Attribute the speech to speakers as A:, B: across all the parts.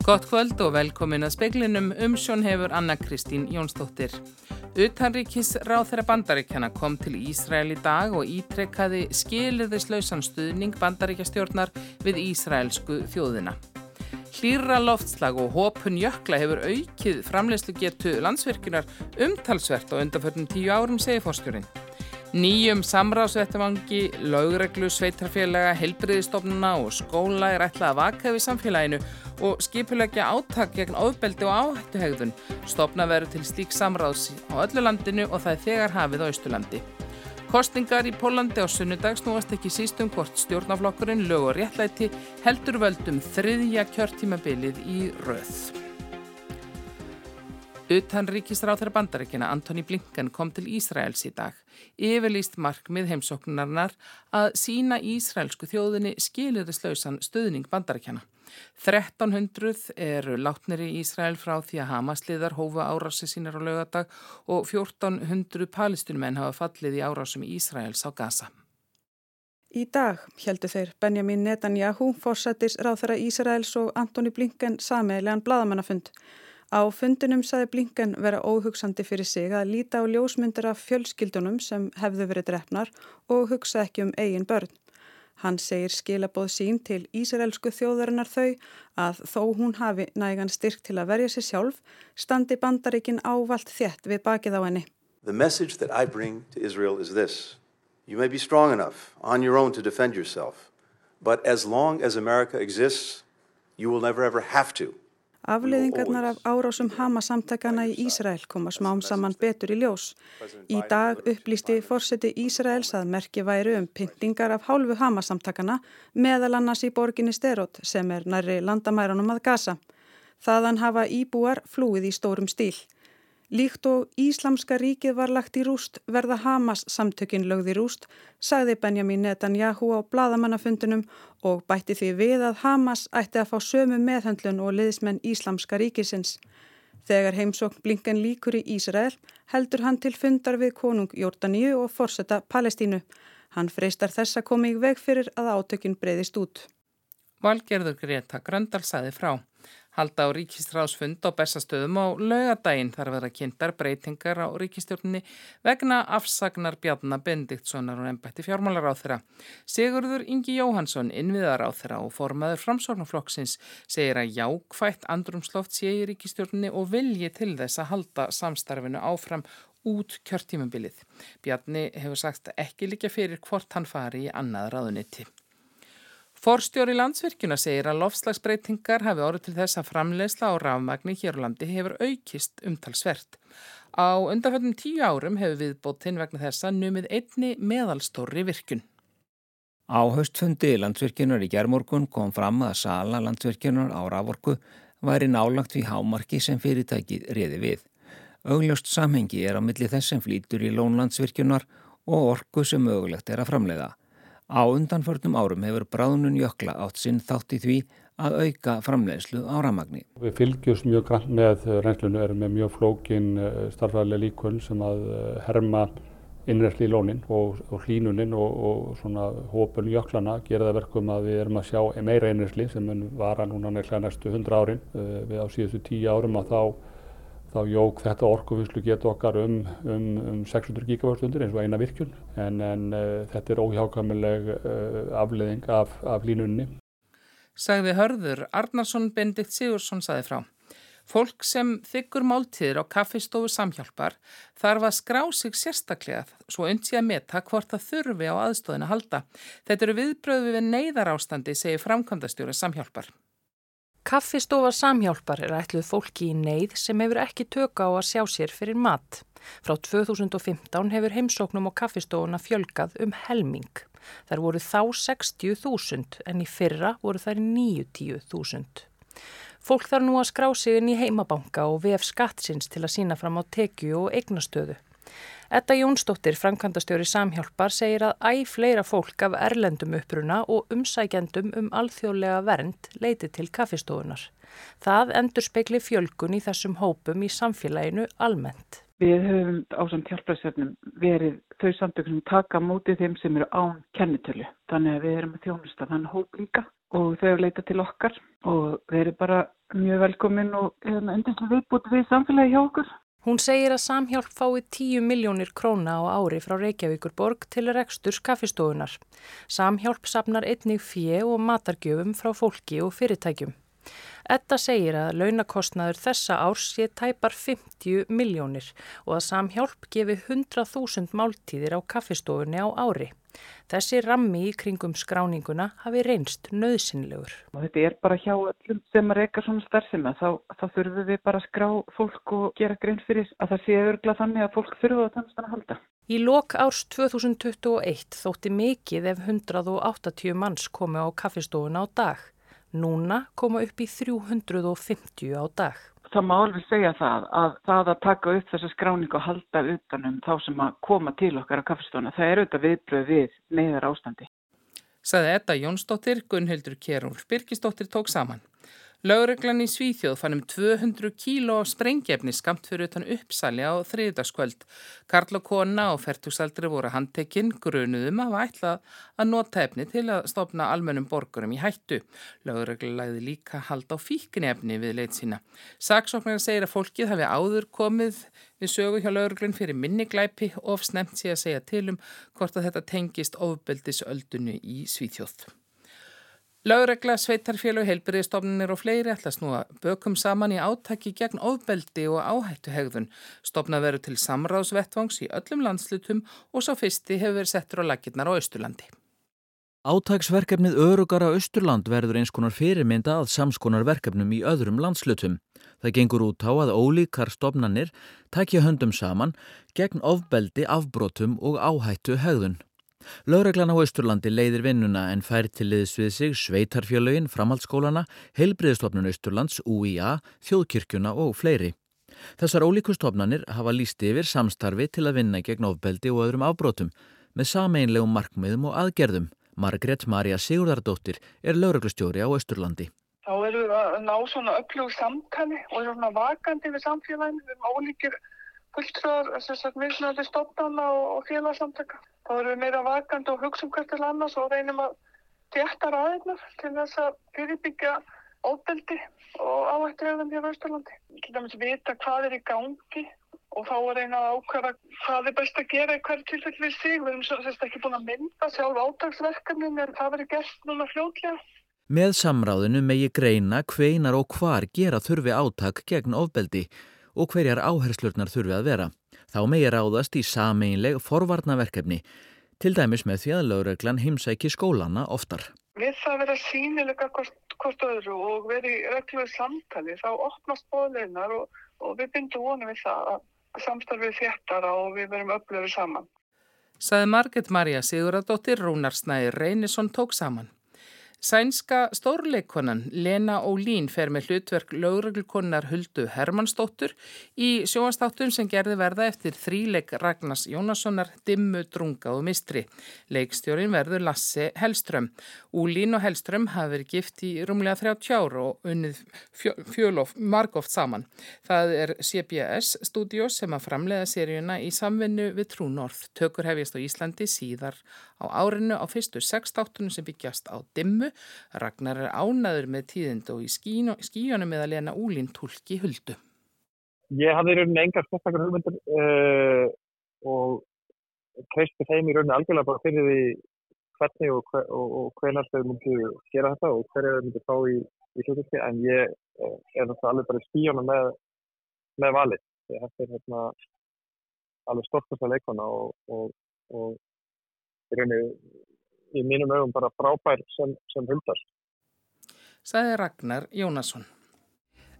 A: Gott kvöld og velkomin að speklinum umsjón hefur Anna Kristín Jónsdóttir. Utanríkis ráð þeirra bandaríkjana kom til Ísrael í dag og ítrekkaði skilirðislausan stuðning bandaríkjastjórnar við Ísraelsku þjóðina. Hlýra loftslag og hópun jökla hefur aukið framlegslu getu landsvirkjunar umtalsvert á undanförnum tíu árum, segir fórstjórin. Nýjum samráðsvettamangi, lögreglu, sveitarfélaga, helbriðistofnuna og skóla er ætlað að vaka við samfélaginu og skipulegja áttak gegn ofbeldi og áhættuhegðun. Stofna verður til slík samráðs á öllu landinu og það er þegar hafið á Östurlandi. Kostingar í Pólandi á sunnudag snúast ekki sístum hvort stjórnaflokkurinn lög og réttlæti heldur völdum þriðja kjörtímabilið í röð. Utan ríkisráþara bandaríkina Antoni Blinken kom til Ísraels í dag. Yfirlýst markmið heimsóknarnar að sína Ísraelsku þjóðinni skilirislausan stöðning bandaríkjana. 1300 eru látnir í Ísrael frá því að Hamasliðar hófa árasi sínar á lögadag og 1400 palestinumenn hafa fallið í árásum Ísraels á Gaza.
B: Í dag heldur þeir Benjamin Netanyahu, fórsættis ráþara Ísraels og Antoni Blinken sameiglegan bladamannafund. Á fundunum saði Blinken vera óhugsandi fyrir sig að líta á ljósmyndir af fjölskyldunum sem hefðu verið drefnar og hugsa ekki um eigin börn. Hann segir skilabóð sín til Ísraelsku þjóðarinnar þau að þó hún hafi nægan styrk til að verja sér sjálf, standi bandaríkin ávalt þétt við bakið á henni.
C: The message that I bring to Israel is this. You may be strong enough on your own to defend yourself, but as long as America exists, you will never ever have to.
B: Afleiðingarnar af árásum Hamasamtakana í Ísrael koma smám saman betur í ljós. Í dag upplýsti fórseti Ísraels að merki væri um pyntingar af hálfu Hamasamtakana meðal annars í borginni Sterot sem er næri landamærunum að gasa. Þaðan hafa íbúar flúið í stórum stíl. Líkt og Íslamska ríkið var lagt í rúst verða Hamas samtökin lögð í rúst, sagði Benjamin Netanyahu á bladamannafundunum og bætti því við að Hamas ætti að fá sömu meðhandlun og liðsmenn Íslamska ríkisins. Þegar heimsókn Blinken líkur í Ísrael heldur hann til fundar við konung Jórdaníu og forsetta Palestínu. Hann freistar þess að koma í veg fyrir að átökin breyðist út.
A: Valgerður Greta Gröndal saði frá halda á ríkistráðsfund á bestastöðum á laugadaginn þar verða kynntar breytingar á ríkistjórnni vegna afsagnar Bjarnar Bendiktssonar og ennbætti fjármálar á þeirra. Sigurður Ingi Jóhansson, innviðar á þeirra og formaður framsorgnaflokksins segir að jákvægt andrumsloft sé í ríkistjórnni og vilji til þess að halda samstarfinu áfram út kjörtímabilið. Bjarni hefur sagt ekki líka fyrir hvort hann fari í annað ráðuniti. Forstjóri landsvirkjuna segir að lofslagsbreytingar hafi orðið til þess að framleysla á rafmagni hér á landi hefur aukist umtalsvert. Á undanfjöldum tíu árum hefur viðbóttinn vegna þessa numið einni meðalstóri virkun.
D: Á höstfundi landsvirkjunar í gerðmorgun kom fram að sala landsvirkjunar á raforku væri nálagt við hámarki sem fyrirtækið reði við. Augljóst samhengi er á milli þess sem flýtur í lónlandsvirkjunar og orku sem mögulegt er að framleiða. Á undanförnum árum hefur bráðnun jökla átt sinn þátt í því að auka framleiðslu á ramagni.
E: Við fylgjumst mjög grann með reynslunu, erum með mjög flókin eh, starfæðilega líkun sem að eh, herma innræsli í lónin og, og hlínunin og, og svona hópun jöklana gera það verkum að við erum að sjá meira innræsli sem var að núna nefnilega næstu 100 árin. Eh, við á síðustu 10 árum að þá þá jók þetta orkuvinnslu getur okkar um, um, um 600 gigavarstundir eins og eina virkjun en, en uh, þetta er óhjákamileg uh, afleðing af, af línunni.
A: Sagði hörður Arnarsson Bendikt Sigursson saði frá. Fólk sem þykkur máltíður á kaffistofu samhjálpar þarf að skrá sig sérstaklega svo undsí að meta hvort það þurfi á aðstóðin að halda. Þetta eru viðbröðu við neyðar ástandi, segir framkvæmdastjóri samhjálpar.
F: Kaffistofa samhjálpar er ætluð fólki í neyð sem hefur ekki tökka á að sjá sér fyrir mat. Frá 2015 hefur heimsóknum á kaffistofuna fjölgað um helming. Þar voru þá 60.000 en í fyrra voru þær 90.000. Fólk þarf nú að skrá sig inn í heimabanka og vef skattsins til að sína fram á tekju og eignastöðu. Etta Jónsdóttir, framkvæmdastjóri Samhjálpar, segir að æg fleira fólk af erlendum uppruna og umsækjandum um alþjóðlega vernd leiti til kaffistofunar. Það endur spekli fjölgun í þessum hópum í samfélaginu almennt.
G: Við höfum á samt hjálparsefnum verið þau samtökum taka mótið þeim sem eru án kennitölu. Þannig að við erum að þjónusta þann hóp líka og þau leita til okkar og við erum bara mjög velkomin og endurlega viðbútt við samfélagi hjá okkur.
F: Hún segir að Samhjálp fái 10 miljónir króna á ári frá Reykjavíkurborg til reksturs kaffistofunar. Samhjálp sapnar einnig fjö og matargjöfum frá fólki og fyrirtækjum. Etta segir að launakostnaður þessa árs sé tæpar 50 miljónir og að Samhjálp gefi 100.000 máltíðir á kaffistofunni á ári. Þessi rammi í kringum skráninguna hafi reynst nöðsynlegur.
G: Þetta er bara hjá öllum sem að reyka svona starfsema. Þá, þá þurfum við bara að skrá fólk og gera grein fyrir að það sé örgla þannig að fólk þurfa að þannig að halda.
F: Í lok árs 2021 þótti mikið ef 180 manns komi á kaffistofuna á dag. Núna koma upp í 350 á dag.
G: Það má alveg segja það að það að taka upp þessa skráningu og halda utanum þá sem að koma til okkar á kaffestofuna, það er auðvitað viðbröð við neyðar ástandi.
A: Saði Edda Jónsdóttir, Gunnhildur Kjærúl Birkisdóttir tók saman. Laureglan í Svíþjóð fannum 200 kíló sprengjefni skamt fyrir utan uppsali á þriðdaskvöld. Karl og kona og fertugsaldri voru handtekinn grunuðum að ætla að nota efni til að stopna almennum borgurum í hættu. Laureglan lagði líka hald á fíknefni við leit sína. Saksóknar segir að fólkið hafi áður komið við sögu hjá laureglan fyrir minniglæpi og snemt sé að segja til um hvort að þetta tengist ofbeldisöldunu í Svíþjóð. Lauregla, sveitarfélag, heilbyrðistofnunir og fleiri ætla að snúa bökum saman í átaki gegn ofbeldi og áhættuhegðun. Stofna veru til samráðsvettvangs í öllum landslutum og svo fyrsti hefur verið settur á lakirnar á Östurlandi.
H: Átagsverkefnið Örugara Östurland verður eins konar fyrirmynda að samskonar verkefnum í öðrum landslutum. Það gengur út á að ólíkar stofnanir takja höndum saman gegn ofbeldi, afbrotum og áhættu hegðun. Lögreglan á Östurlandi leiðir vinnuna en fær til liðs við sig sveitarfjölögin, framhaldsskólana, heilbriðstofnun Östurlands, UIA, þjóðkirkjuna og fleiri. Þessar ólíku stofnanir hafa líst yfir samstarfi til að vinna gegn ofbeldi og öðrum afbrótum með sameinlegum markmiðum og aðgerðum. Margret Marja Sigurdardóttir er lögreglustjóri á Östurlandi.
I: Þá eru við að ná svona upplögu samtali og svona vakandi við samfélaginu við ólíkir fulltröðar, þess að misnandi stofnana og félagsamtaka þá erum við meira vakandi og hugsa um hvert til annars og reynum að tétta ræðinar til þess að fyrirbyggja óbeldi og áhættuhegðum hér á Ísturlandi. Til dæmis vita hvað er í gangi og þá er eina að ákvæða hvað er best að gera í hverju tilfelli við sig. Við erum sérst ekki búin að mynda sjálf átagsverkefnin en það verður gert núna fljótlega.
H: Með samráðinu megi greina hveinar og hvar gera þurfi átak gegn ofbeldi og hverjar áherslurnar þurfi að vera. Þá megi ráðast í sameinleg forvarnaverkefni, til dæmis með því að lögreglan heimsæki skólana oftar.
I: Við það vera sínilega hvort, hvort öðru og veri regluð samtali, þá opnast bóðleinar og, og við bindum vonum við það að samstarfið þéttara og við verum öflöru saman.
A: Saði Marget Marja Siguradóttir Rúnarsnæði Reynisson tók saman. Sænska stórleikonan Lena Ólín fer með hlutverk lögreglkonar Huldu Hermannsdóttur í sjóastáttum sem gerði verða eftir þríleik Ragnars Jónassonar, Dimmu, Drunga og Mistri. Leikstjórin verður Lasse Hellström. Ólín og Hellström hafi verið gift í rúmlega 30 ára og unnið fjölof margóft saman. Það er CBS stúdjós sem að framlega seríuna í samvinnu við Trú North. Tökur hefjast á Íslandi síðar á árinu á fyrstu sextáttunum sem byggjast á Dimmu Ragnar er ánaður með tíðind og í skíjónum með að lena úlín tólki huldu.
J: Ég hafði í rauninni engar sérstakar hugmyndir uh, og treysti þeim í rauninni algjörlega bara fyrir því hvernig og, hver, og, og hvernig þau myndi gera þetta og hverja þau myndi fá í, í hlutverki en ég uh, er náttúrulega alveg bara í skíjónum með, með valið. Þetta er hérna alveg stortast að leikona og, og rauninni í mínum ögum bara frábær sem, sem hundar.
A: Saði Ragnar Jónasson.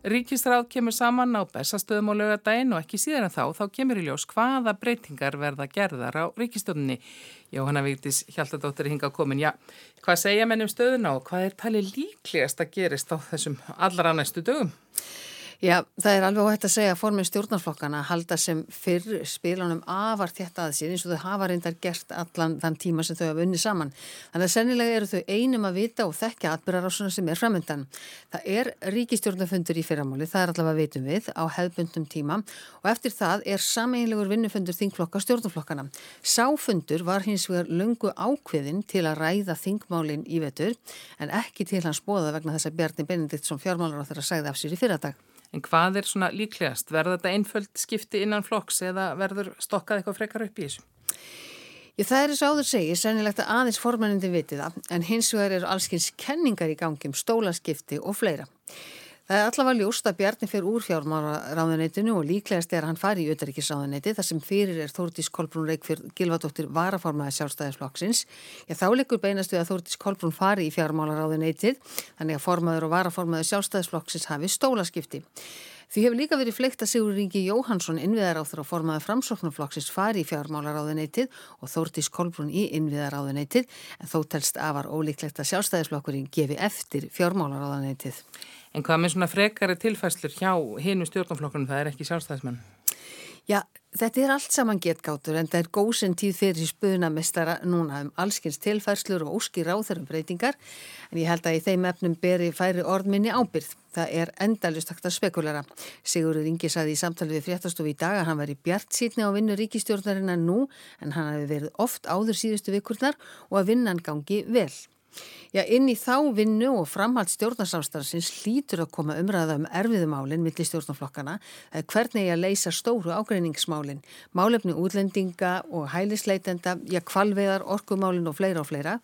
A: Ríkistráð kemur saman á bestastöðum og lögadaginn og ekki síðan þá þá kemur í ljós hvaða breytingar verða gerðar á ríkistjóninni. Jóhanna Víktis Hjaltadóttir hinga komin. Já, hvað segja mennum stöðuna og hvað er talið líklegast að gerist á þessum allra næstu dögum?
K: Já, það er alveg óhætt að segja að formin stjórnarflokkana halda sem fyrr spilunum afar þetta að sér eins og þau hafa reyndar gert allan þann tíma sem þau hafa unni saman. Þannig að sennilega eru þau einum að vita og þekkja atbyrjarásuna sem er framöndan. Það er ríkistjórnafundur í fyrramáli, það er allavega veitum við á hefbundum tíma og eftir það er sameinlegur vinnufundur þingflokka stjórnarflokkana. Sáfundur var hins vegar lungu ákveðin til að ræða þingmálin í vetur en ekki til hans bóða vegna þess að Bjarni Benediktsson
A: En hvað er svona líklegast? Verður þetta einföld skipti innan flokks eða verður stokkað eitthvað frekar upp í þessu?
K: Já, það er eins og áður segið, sennilegt að aðeins formennindi viti það, en hins vegar eru allskins kenningar í gangi um stólaskipti og fleira. Það er allavega ljóst að Bjarni fyrir úr fjármáraráðuneytinu og líklegast er að hann fari í auðaríkisráðuneyti þar sem fyrir er Þórtís Kolbrún Reykjörð Gilvardóttir varaformaði sjálfstæðisflokksins. Já, þá likur beinast við að Þórtís Kolbrún fari í fjármálaráðuneytið þannig að formaður og varaformaði sjálfstæðisflokksins hafi stólaskipti. Því hefur líka verið fleikt að Sigur Ringi Jóhansson innviðaráþur og formaði framsóknarflokksins fari í fjármálaráðuneytið og Þórtís Kolbrún í innviðaráðuneytið en þó telst afar ólíklegt að sjálfstæðisflokkurinn gefi eftir fjármálaráðuneytið.
A: En hvað með svona frekari tilfæslur hjá hinu stjórnflokkunum, það er ekki sjálfstæðismenn?
K: Já, þetta er allt saman getgátur en það er góðsinn tíð fyrir spöðunamestara núna um allskins tilfærslur og óskir ráþarum breytingar en ég held að í þeim efnum beri færi orðminni ábyrð. Það er endalust hægt að spekulara. Sigurður Ingi saði í samtalið við fréttastofi í dag að hann var í bjart sítni á vinnu ríkistjórnarinnar nú en hann hafi verið oft áður síðustu vikurnar og að vinnan gangi vel. Já, inn í þá vinnu og framhald stjórnarsástarsins hlýtur að koma umræða um erfiðumálinn millir stjórnarflokkana hvernig ég að leysa stóru ágreiningsmálinn, málefni útlendinga og hælisleitenda, já, kvalveðar, orkumálinn og fleira og fleira,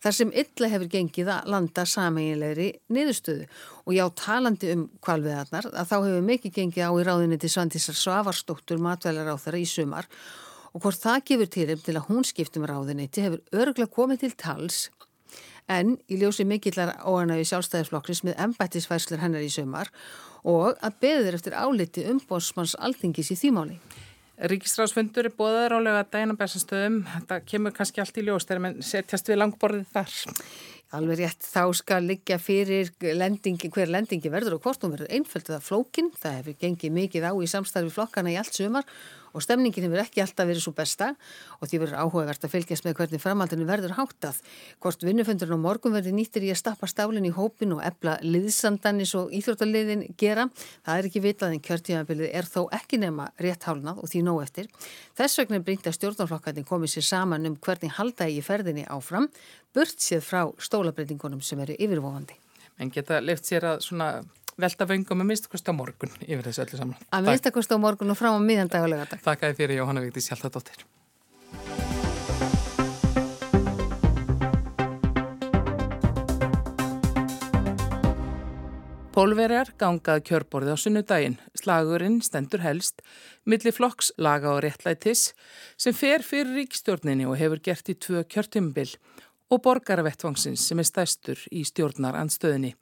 K: þar sem illa hefur gengið að landa sameiginlegri niðurstöðu. Og já, talandi um kvalveðarnar, að þá hefur mikið gengið á í ráðinni til Svandísar Svavarsdóttur matvælar á þeirra í sumar og hvort það gefur til um til að hún skiptum ráðinni til hefur örglega komið til tals en í ljósi mikillar óanægi sjálfstæðisflokksins með embættisfæslur hennar í sömar og að beður eftir áliti umbósmanns alþingis í þýmáli.
A: Ríkistráðsfundur er bóðaður álega að dæna bæsastöðum. Þetta kemur kannski allt í ljós þegar mann setjast við langborðið þar.
K: Alveg rétt, þá skal liggja fyrir lendingi, hver lendingi verður og hvort hún verður einföld eða flókin. Það hefur gengið mikið á í samstarfi flokkana í allt sömar og stemningin hefur ekki alltaf verið svo besta og því verður áhugavert að fylgjast með hvernig framhaldinu verður háttað. Hvort vinnufundurinn á morgun verður nýttir í að stappa stálinn í hópin og ebla liðsandanis og íþróttaliðin gera. Það er ekki vitað en kjörtímabilið er þó ekki nema rétt hálnað og því nóg eftir. Þess vegna er brínt að stjórnarflokkarnir komið sér saman um hvernig halda í ferðinni áfram, burt séð frá stólabreitingunum sem eru yfirvofandi.
A: En geta left sér að svona velta vöngum að minnstakost á morgun yfir þessu öllu saman.
K: Að minnstakost á morgun og frá á miðandag og lögadag.
A: Takk að fyrir Jóhanna Víkti Sjálfadóttir. Pólverjar gangað kjörborði á sunnudaginn. Slagurinn stendur helst millir flokks laga og réttlætis sem fer fyrir ríkstjórninni og hefur gert í tvö kjörtumbil og borgarvettvangsins sem er stæstur í stjórnarandstöðinni.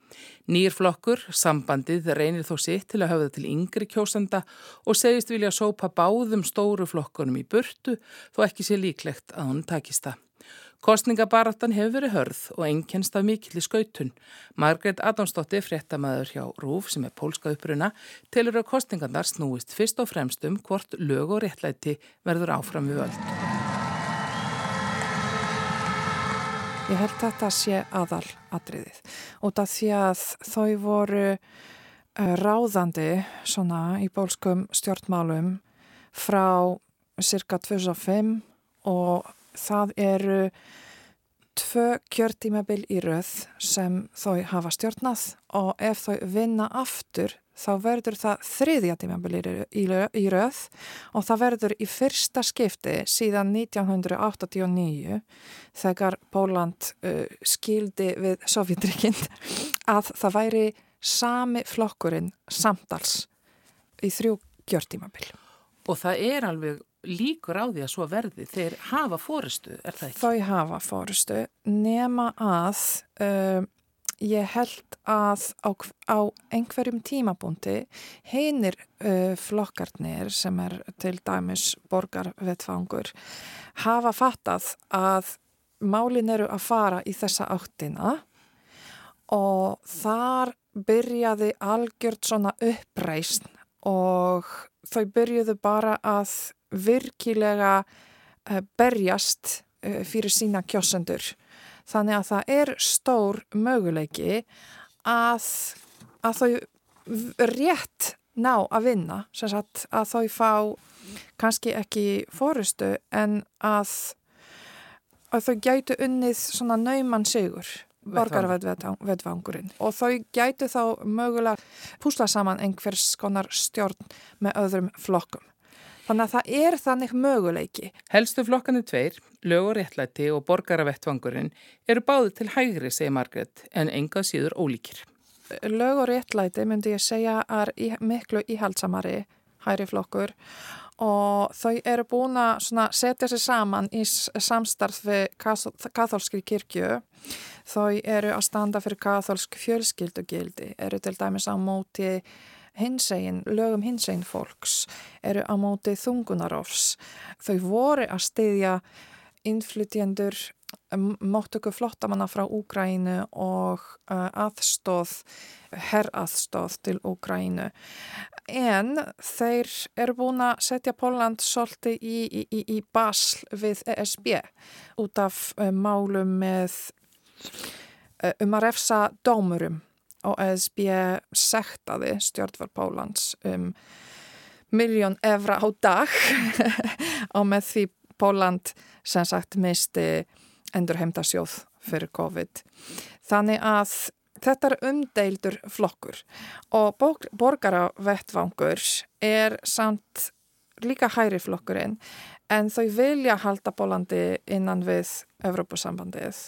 A: Nýr flokkur, sambandið, reynir þó sitt til að höfða til yngri kjósanda og segist vilja sópa báðum stóru flokkunum í burtu þó ekki sé líklegt að hún takist það. Kostningabaratan hefur verið hörð og ennkennst af mikill í skautun. Margret Adamsdóttir, fréttamaður hjá Rúf sem er pólska uppruna, telur að kostningarnar snúist fyrst og fremst um hvort lög og réttlæti verður áfram við öll.
L: Ég held að þetta sé aðal atriðið út af því að þau voru ráðandi svona í bólskum stjórnmálum frá cirka 2005 og það eru tvö kjörtímabil í rauð sem þau hafa stjórnað og ef þau vinna aftur þá verður það þriðja tímabil í rauð og það verður í fyrsta skipti síðan 1989 þegar Póland uh, skildi við Sovjetrikinn að það væri sami flokkurinn samtals í þrjú kjörtímabil.
A: Og það er alveg líkur á því að svo verði þeir hafa fórustu, er það ekki?
L: Þau hafa fórustu nema að uh, ég held að á, á einhverjum tímabúndi heinir uh, flokkarnir sem er til dæmis borgarvetfangur hafa fattað að málin eru að fara í þessa áttina og þar byrjaði algjört svona uppreysn og þau byrjuðu bara að virkilega uh, berjast uh, fyrir sína kjósendur. Þannig að það er stór möguleiki að, að þau rétt ná að vinna, sem sagt að þau fá kannski ekki fórustu en að, að þau gætu unnið svona nauman sigur borgarvedvangurinn og þau gætu þá mögulega púsla saman einhvers konar stjórn með öðrum flokkum. Þannig að það er þannig möguleiki.
A: Helstu flokkanu tveir, lög og réttlæti og borgaravettvangurinn eru báði til hægri, segir Margret, en enga síður ólíkir.
L: Lög og réttlæti myndi ég segja er miklu íhaldsamari hægri flokkur og þau eru búin að setja sér saman í samstarf við katholskri kirkju. Þau eru að standa fyrir katholsk fjölskyldugildi, eru til dæmis á móti hinsegin, lögum hinsegin fólks, eru á móti þungunarofs. Þau voru að styðja innflytjendur móttöku flottamanna frá Úgrænu og aðstóð, herraðstóð til Úgrænu. En þeir eru búin að setja Póland svolítið í, í, í basl við ESB út af málum með um að refsa dómurum og ESB sektaði stjórnvar Pólands um miljón evra á dag. Og með því Póland sem sagt misti endur heimtasjóð fyrir COVID. Þannig að þetta er umdeildur flokkur. Og borgaravettvangur er samt líka hæri flokkurinn en þau vilja halda Pólandi innan við Evrópusambandið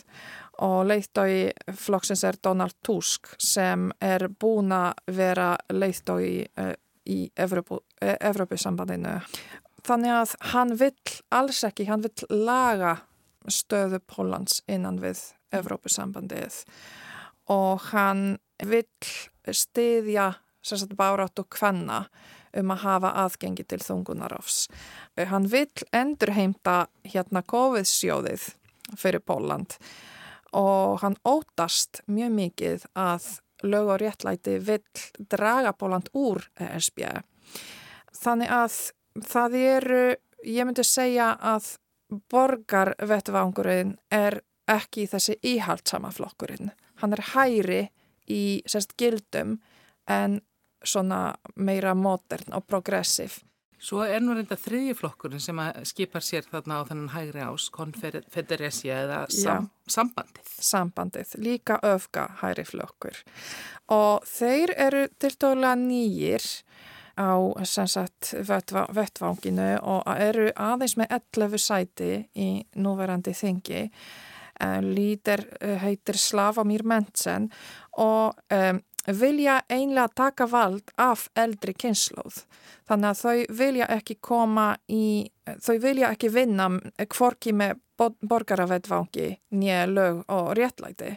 L: og leiðtói flokksins er Donald Tusk sem er búin að vera leiðtói uh, í Evrópusambandinu. Þannig að hann vill alls ekki, hann vill laga stöðu Pólans innan við Evrópusambandið og hann vill stiðja bárat og kvanna um að hafa aðgengi til þungunarofs. Hann vill endurheimta hérna COVID-sjóðið fyrir Póland og hann ótast mjög mikið að lög og réttlæti vill draga Póland úr ESB. Þannig að það eru, ég myndi segja að borgarvettvangurinn er ekki þessi íhaldsama flokkurinn. Hann er hæri í sérst gildum en svona meira modern og progressiv.
A: Svo er nú reynda þriðji flokkurinn sem skipar sér þarna á þennan hægri ás, konfederesja eða sam, sambandið.
L: Sambandið, líka öfga hægri flokkur. Og þeir eru til dóla nýjir á sagt, vettvanginu og eru aðeins með 11 sæti í núverandi þingi. Líder eh, heitir Slavomír Mentsen og um, vilja einlega taka vald af eldri kynnslóð. Þannig að þau vilja ekki koma í, þau vilja ekki vinna kvorki með borgaravettvangi nýja lög og réttlæti.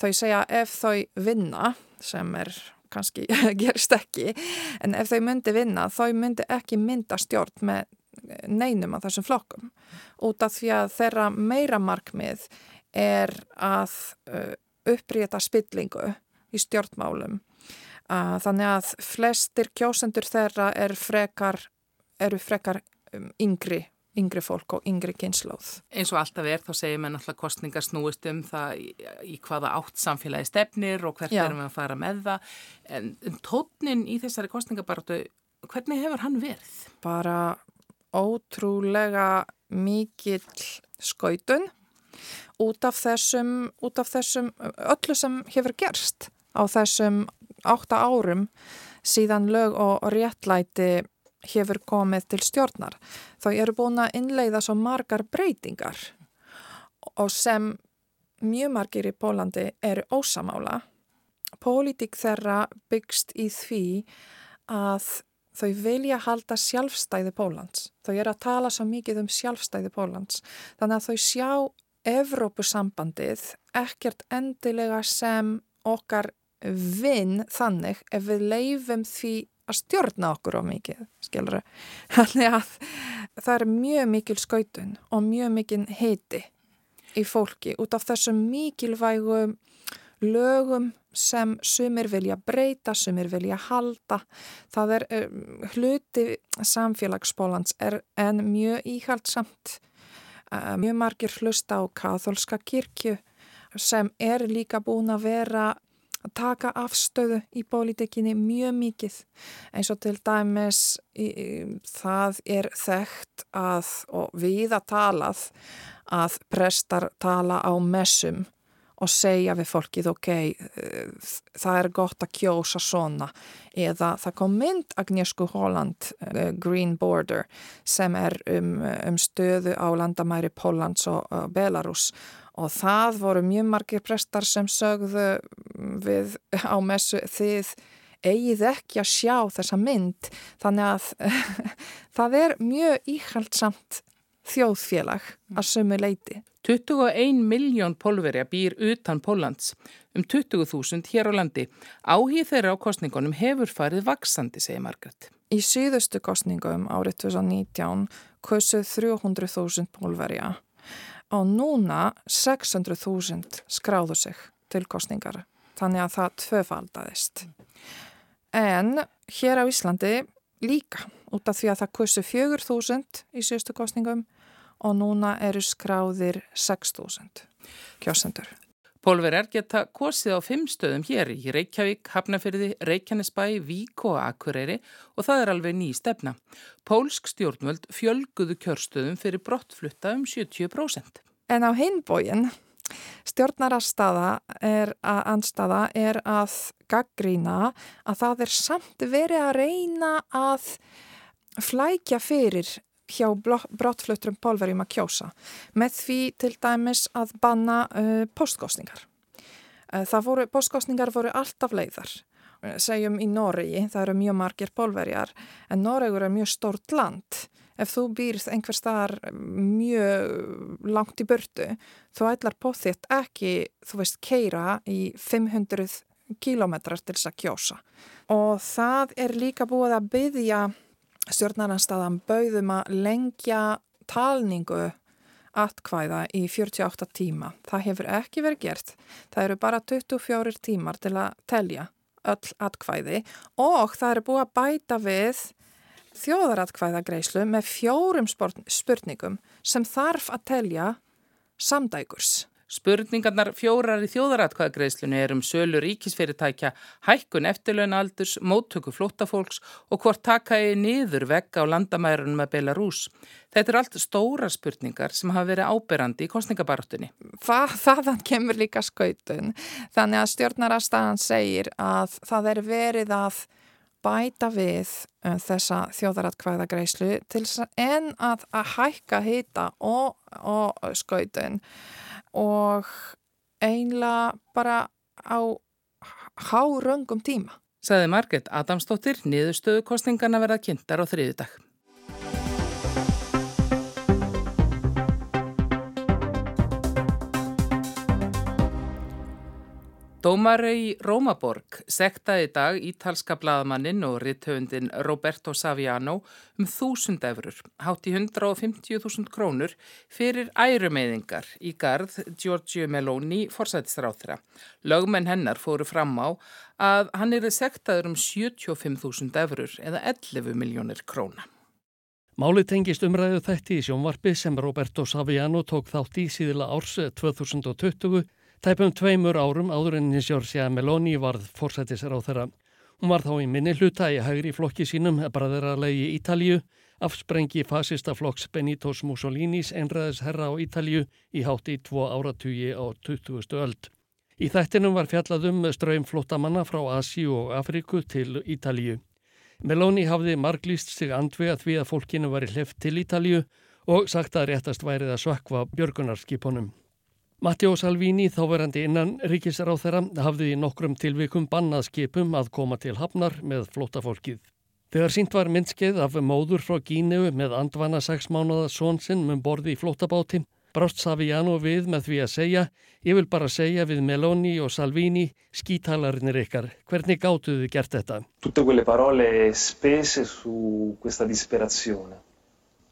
L: Þau segja ef þau vinna, sem er kannski gerist ekki, en ef þau myndi vinna, þau myndi ekki mynda stjórn með neinum af þessum flokkum. Út af því að þeirra meira markmið er að uh, uppríta spillingu í stjórnmálum. Þannig að flestir kjósendur þeirra er frekar, eru frekar um, yngri yngri fólk og yngri kynnslóð.
A: Eins og alltaf er þá segir maður náttúrulega kostningar snúist um það í, í hvaða átt samfélagi stefnir og hvert Já. erum við að fara með það en um tótnin í þessari kostningabartu hvernig hefur hann verið?
L: Bara ótrúlega mikill skautun út af þessum, út af þessum öllu sem hefur gerst á þessum átta árum síðan lög og réttlæti hefur komið til stjórnar. Þau eru búin að innleiða svo margar breytingar og sem mjög margir í Pólandi eru ósamála. Pólitík þeirra byggst í því að þau vilja halda sjálfstæði Pólans. Þau eru að tala svo mikið um sjálfstæði Pólans. Þannig að þau sjá Evrópusambandið ekkert endilega sem okkar vinn þannig ef við leifum því að stjórna okkur á mikið, skilur þannig að það er mjög mikil skautun og mjög mikil heiti í fólki út af þessum mikilvægu lögum sem sumir vilja breyta, sumir vilja halda. Það er um, hluti samfélagsbólans er en mjög íhaldsamt. Uh, mjög margir hlusta á katholska kirkju sem er líka búin að vera að taka afstöðu í pólitíkinni mjög mikið. Eins og til dæmis í, í, það er þekkt að og við að talað að prestar tala á messum og segja við fólkið ok, eh, það er gott að kjósa svona. Eða það kom mynd Agnieszku Holland, uh, Green Border sem er um, um stöðu á landamæri Pólans og Belarus og það voru mjög margir prestar sem sögðu við á messu þið eigið ekki að sjá þessa mynd þannig að það er mjög íhaldsamt þjóðfélag að sömu leiti.
A: 21 miljón pólverja býr utan Póllands, um 20.000 hér á landi. Áhíð þeirra á kostningunum hefur farið vaksandi, segir Margret.
L: Í síðustu kostningum árið 2019 kausuð 300.000 pólverja og núna 600.000 skráðu sig til kostningar. Þannig að það tvöfaldaðist. En hér á Íslandi líka út af því að það kursi 4.000 í síðustu kostningum og núna eru skráðir 6.000 kjósendur.
A: Pólverjar geta kosið á fimm stöðum hér í Reykjavík, Hafnafyrði, Reykjanesbæ, Vík og Akureyri og það er alveg ný stefna. Pólsk stjórnvöld fjölguðu kjörstöðum fyrir brottflutta um 70%.
L: En á hinbógin stjórnarastaða er að anstaða er að gaggrína að það er samt verið að reyna að flækja fyrir hjá brottflutrum pólverjum að kjósa með því til dæmis að banna uh, postkostningar. Uh, það voru, postkostningar voru alltaf leiðar. Uh, segjum í Noregi, það eru mjög margir pólverjar, en Noregur er mjög stort land. Ef þú býrð einhver staðar mjög langt í börtu, þú ætlar póþitt ekki, þú veist, keira í 500 kílometrar til þess að kjósa. Og það er líka búið að byggja stjórnaranstaðan bauðum að lengja talningu atkvæða í 48 tíma. Það hefur ekki verið gert. Það eru bara 24 tímar til að telja öll atkvæði og það eru búið að bæta við þjóðaratkvæðagreislu með fjórum spurningum sem þarf að telja samdægurs.
A: Spurningarnar fjórar í þjóðaratkvæðagreislunni er um sölu ríkisfyrirtækja, hækkun eftirlögnaldurs, móttöku flóttafólks og hvort taka í niður vegg á landamærunum með Belarus. Þetta er allt stóra spurningar sem hafa verið áberandi í kostningabaröttunni.
L: Það, þaðan kemur líka skautun. Þannig að stjórnarastæðan segir að það er verið að bæta við uh, þessa þjóðaratkvæðagreislu en að, að hækka hýta og, og skautun og einlega bara á háröngum tíma.
A: Saði Margret Adamsdóttir, niðurstöðu kostningarna verða kynntar á þriðu Dómari í Rómaborg sektaði dag ítalska bladamannin og ritthöfundin Roberto Saviano um þúsund efurur, hátt í 150.000 krónur fyrir ærumeyðingar í garð Giorgio Meloni forsættisráþra. Lögmenn hennar fóru fram á að hann er sektaður um 75.000 efurur eða 11 miljónir króna.
M: Máli tengist umræðu þætti í sjónvarpi sem Roberto Saviano tók þátt í síðila árs 2020 Tæpum tveimur árum áður en Giorgia Meloni varð fórsættisar á þeirra. Hún var þá í minni hluta í hægri flokki sínum bræðaralegi Ítalju, afsprengi fasista flokks Benitos Mussolinis einræðis herra á Ítalju í hátti í tvo áratugi á 20. öld. Í þættinum var fjallað um ströym flottamanna frá Asíu og Afriku til Ítalju. Meloni hafði marglýst sig andvega því að fólkinu var í hleft til Ítalju og sagt að réttast værið að svakva björgunarskipunum. Matteo Salvini, þáverandi innan þeirra, hafði í nokkrum tilvikum bannað skipum að koma til hafnar með flótafólkið. Þegar sínt var myndskeið af móður frá Gíneu með andvana sex mánuða svonsinn með um borði í flótabáti, brást Saviano við með því að segja, ég vil bara segja við Meloni og Salvini, skítalarinir ykkar, hvernig gáttuðu gert þetta?
N: Tutte quelle parole spese su questa disperazione.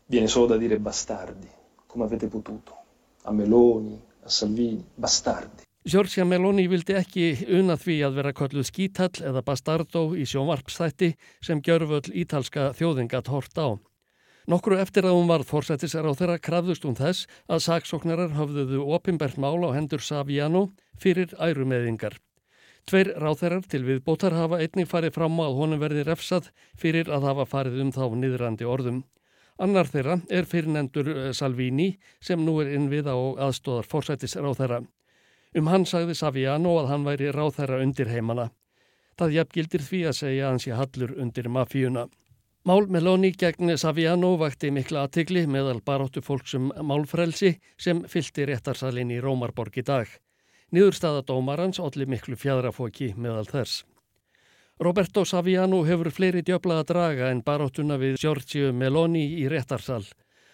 N: Viene solo da dire bastardi, come avete potuto. A Meloni, Salvini, bastardi.
M: Giorgia Meloni vildi ekki una því að vera kölluð skítall eða bastardo í sjónvarpstætti sem gjörföll ítalska þjóðingat hort á. Nokkru eftir að hún varð fórsættisar á þeirra krafðust hún þess að saksóknarar höfðuðu opimbert mál á hendur Saviano fyrir ærumeðingar. Tveir ráþeirar til viðbótar hafa einnig farið fram á að honum verði refsað fyrir að hafa farið um þá niðrandi orðum. Annar þeirra er fyrirnendur eh, Salvini sem nú er innvið á aðstóðar þeirra. Um hann sagði Saviano að hann væri ráþæra undir heimana. Það jafngildir því að segja að hann sé hallur undir mafíuna. Mál Meloni gegn Saviano vakti mikla aðtigli meðal baróttu fólksum málfrelsi sem fylti réttarsalinn í Rómarborg í dag. Niðurstaða dómarans allir miklu fjadrafóki meðal þess. Roberto Saviano hefur fleiri djöbla að draga en baróttuna við Giorgio Meloni í réttarsal.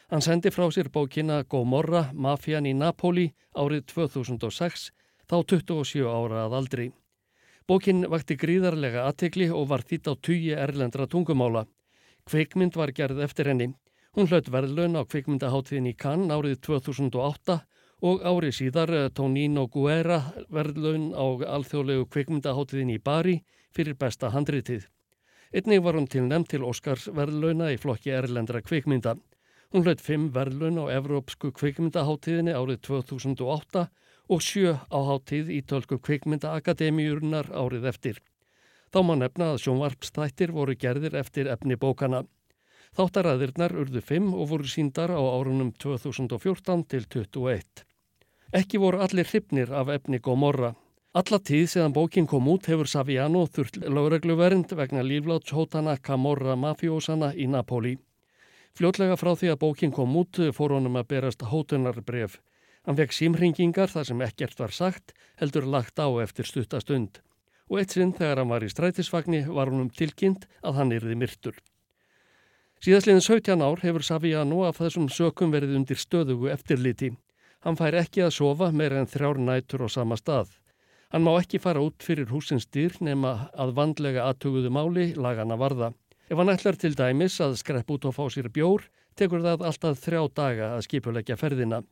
M: Hann sendi frá sér bókina Gomorra, Mafian í Napoli árið 2006, þá 27 ára að aldri. Bókin vakti gríðarlega aðtekli og var þýtt á tugi erlendra tungumála. Kveikmynd var gerð eftir henni. Hún hlaut verðlaun á kveikmyndaháttiðin í Cannes árið 2008 og árið síðar eh, Tonino Guerra verðlaun á alþjóðlegu kveikmyndaháttiðin í Bari fyrir besta handritið. Einnig var hún til nefn til Óskars verðlauna í flokki erlendra kveikmynda. Hún hlaut fimm verðlun á Evrópsku kvikmyndaháttíðinni árið 2008 og sjö á háttíð í tölku kvikmyndaakademíurnar árið eftir. Þá má nefna að sjónvarpstættir voru gerðir eftir efni bókana. Þáttaræðirnar urðu fimm og voru síndar á árunum 2014 til 2021. Ekki voru allir hrypnir af efni Gómorra. Alla tíð seðan bókin kom út hefur Saviano þurft lögregluvernd vegna líflátshótana Camorra mafjósana í Napoli. Fljótlega frá því að bókin kom út fór honum að berast hótunarbref. Hann fekk símringingar þar sem ekkert var sagt, heldur lagt á eftir stuttastund. Og eitt sinn þegar hann var í strætisvagni var honum tilkynnt að hann yrði myrtur. Síðastliðin 17 ár hefur Saviano af þessum sökum verið undir stöðugu eftirliti. Hann fær ekki að sofa meira en þrjár nætur á sama stað. Hann má ekki fara út fyrir húsins dýr nema að vandlega aðtuguðu máli lagana varða. Ef hann ætlar til dæmis að skrepp út og fá sér bjór, tekur það alltaf þrjá daga að skipulegja ferðina.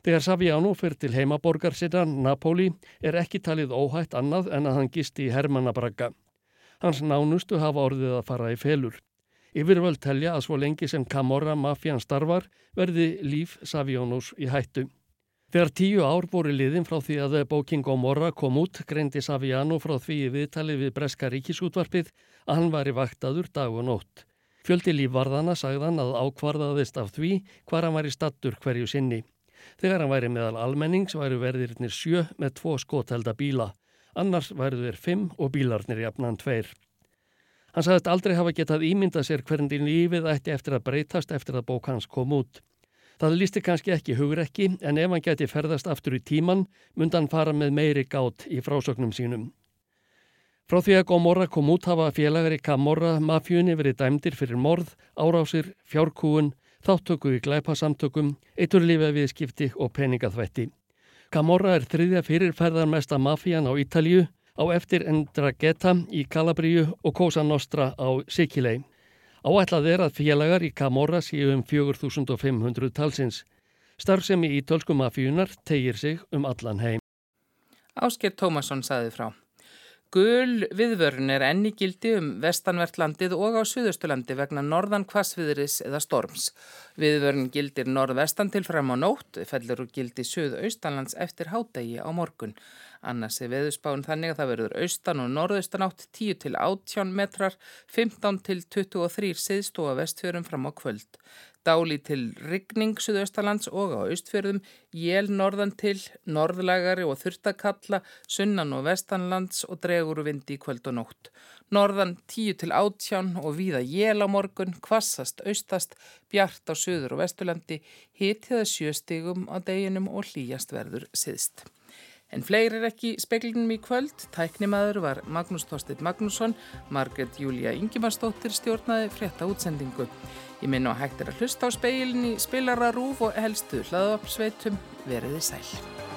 M: Þegar Saviano fyrir til heimaborgar sittan, Napoli, er ekki talið óhætt annað en að hann gisti í Hermannabragga. Hans nánustu hafa orðið að fara í felur. Yfirvöld telja að svo lengi sem Camorra mafjan starfar verði líf Savianos í hættu. Þegar tíu ár voru liðin frá því að bóking og morra kom út, greindi Saviano frá því viðtali við Breska ríkisútvarpið að hann var í vaktaður dag og nótt. Fjöldi lífvarðana sagðan að ákvarðaðist af því hvar hann var í stattur hverju sinni. Þegar hann væri meðal almennings væru verðirnir sjö með tvo skothelda bíla. Annars væru þeir fimm og bílarnir jafnan tveir. Hann sagðist aldrei hafa getað ímyndað sér hvernig lífið ætti eftir að breytast eftir að bók hans kom út. Það lísti kannski ekki hugrekki en ef hann geti ferðast aftur í tíman myndi hann fara með meiri gát í frásögnum sínum. Frá því að Gómorra kom út hafa félagar í Kamorra mafjunni verið dæmdir fyrir morð, árásir, fjárkúun, þáttöku í glæpasamtökum, eiturlífa viðskipti og peningaþvætti. Kamorra er þriðja fyrirferðarmesta mafían á Ítalju, á eftir Endrageta í Kalabríu og Cosa Nostra á Sikilei. Áætlað er að félagar í Camorra séu um 4500 talsins. Starfsemi í tölskum mafíunar tegir sig um allan heim.
A: Ásker Tómasson saði frá. Gul viðvörun er enni gildi um vestanvertlandið og á suðustulandi vegna norðan kvassviðris eða storms. Viðvörun gildir norðvestan til fram á nótt, fellur og gildi suðaustanlands eftir hádegi á morgun. Annars er veðusbáinn þannig að það verður austan og norðaustan átt 10 til 18 metrar, 15 til 23 siðstóa vestfjörum fram á kvöld. Dáli til rigning suðaustalands og á austfjörðum, jél norðan til, norðlægari og þurftakalla, sunnan og vestanlands og dregur vindi í kvöld og nótt. Norðan 10 til 18 og víða jél á morgun, kvassast austast, bjart á suður og vestulandi, hitiða sjöstigum á deginum og hlýjast verður siðst. En fleiri er ekki speklinum í kvöld. Tæknimaður var Magnús Þorstedt Magnússon, Margret Júlia Ingimarsdóttir stjórnaði frétta útsendingu. Ég minn á hægt er að hlusta á speilin í spilararúf og helstu hlaðvarpsveitum veriði sæl.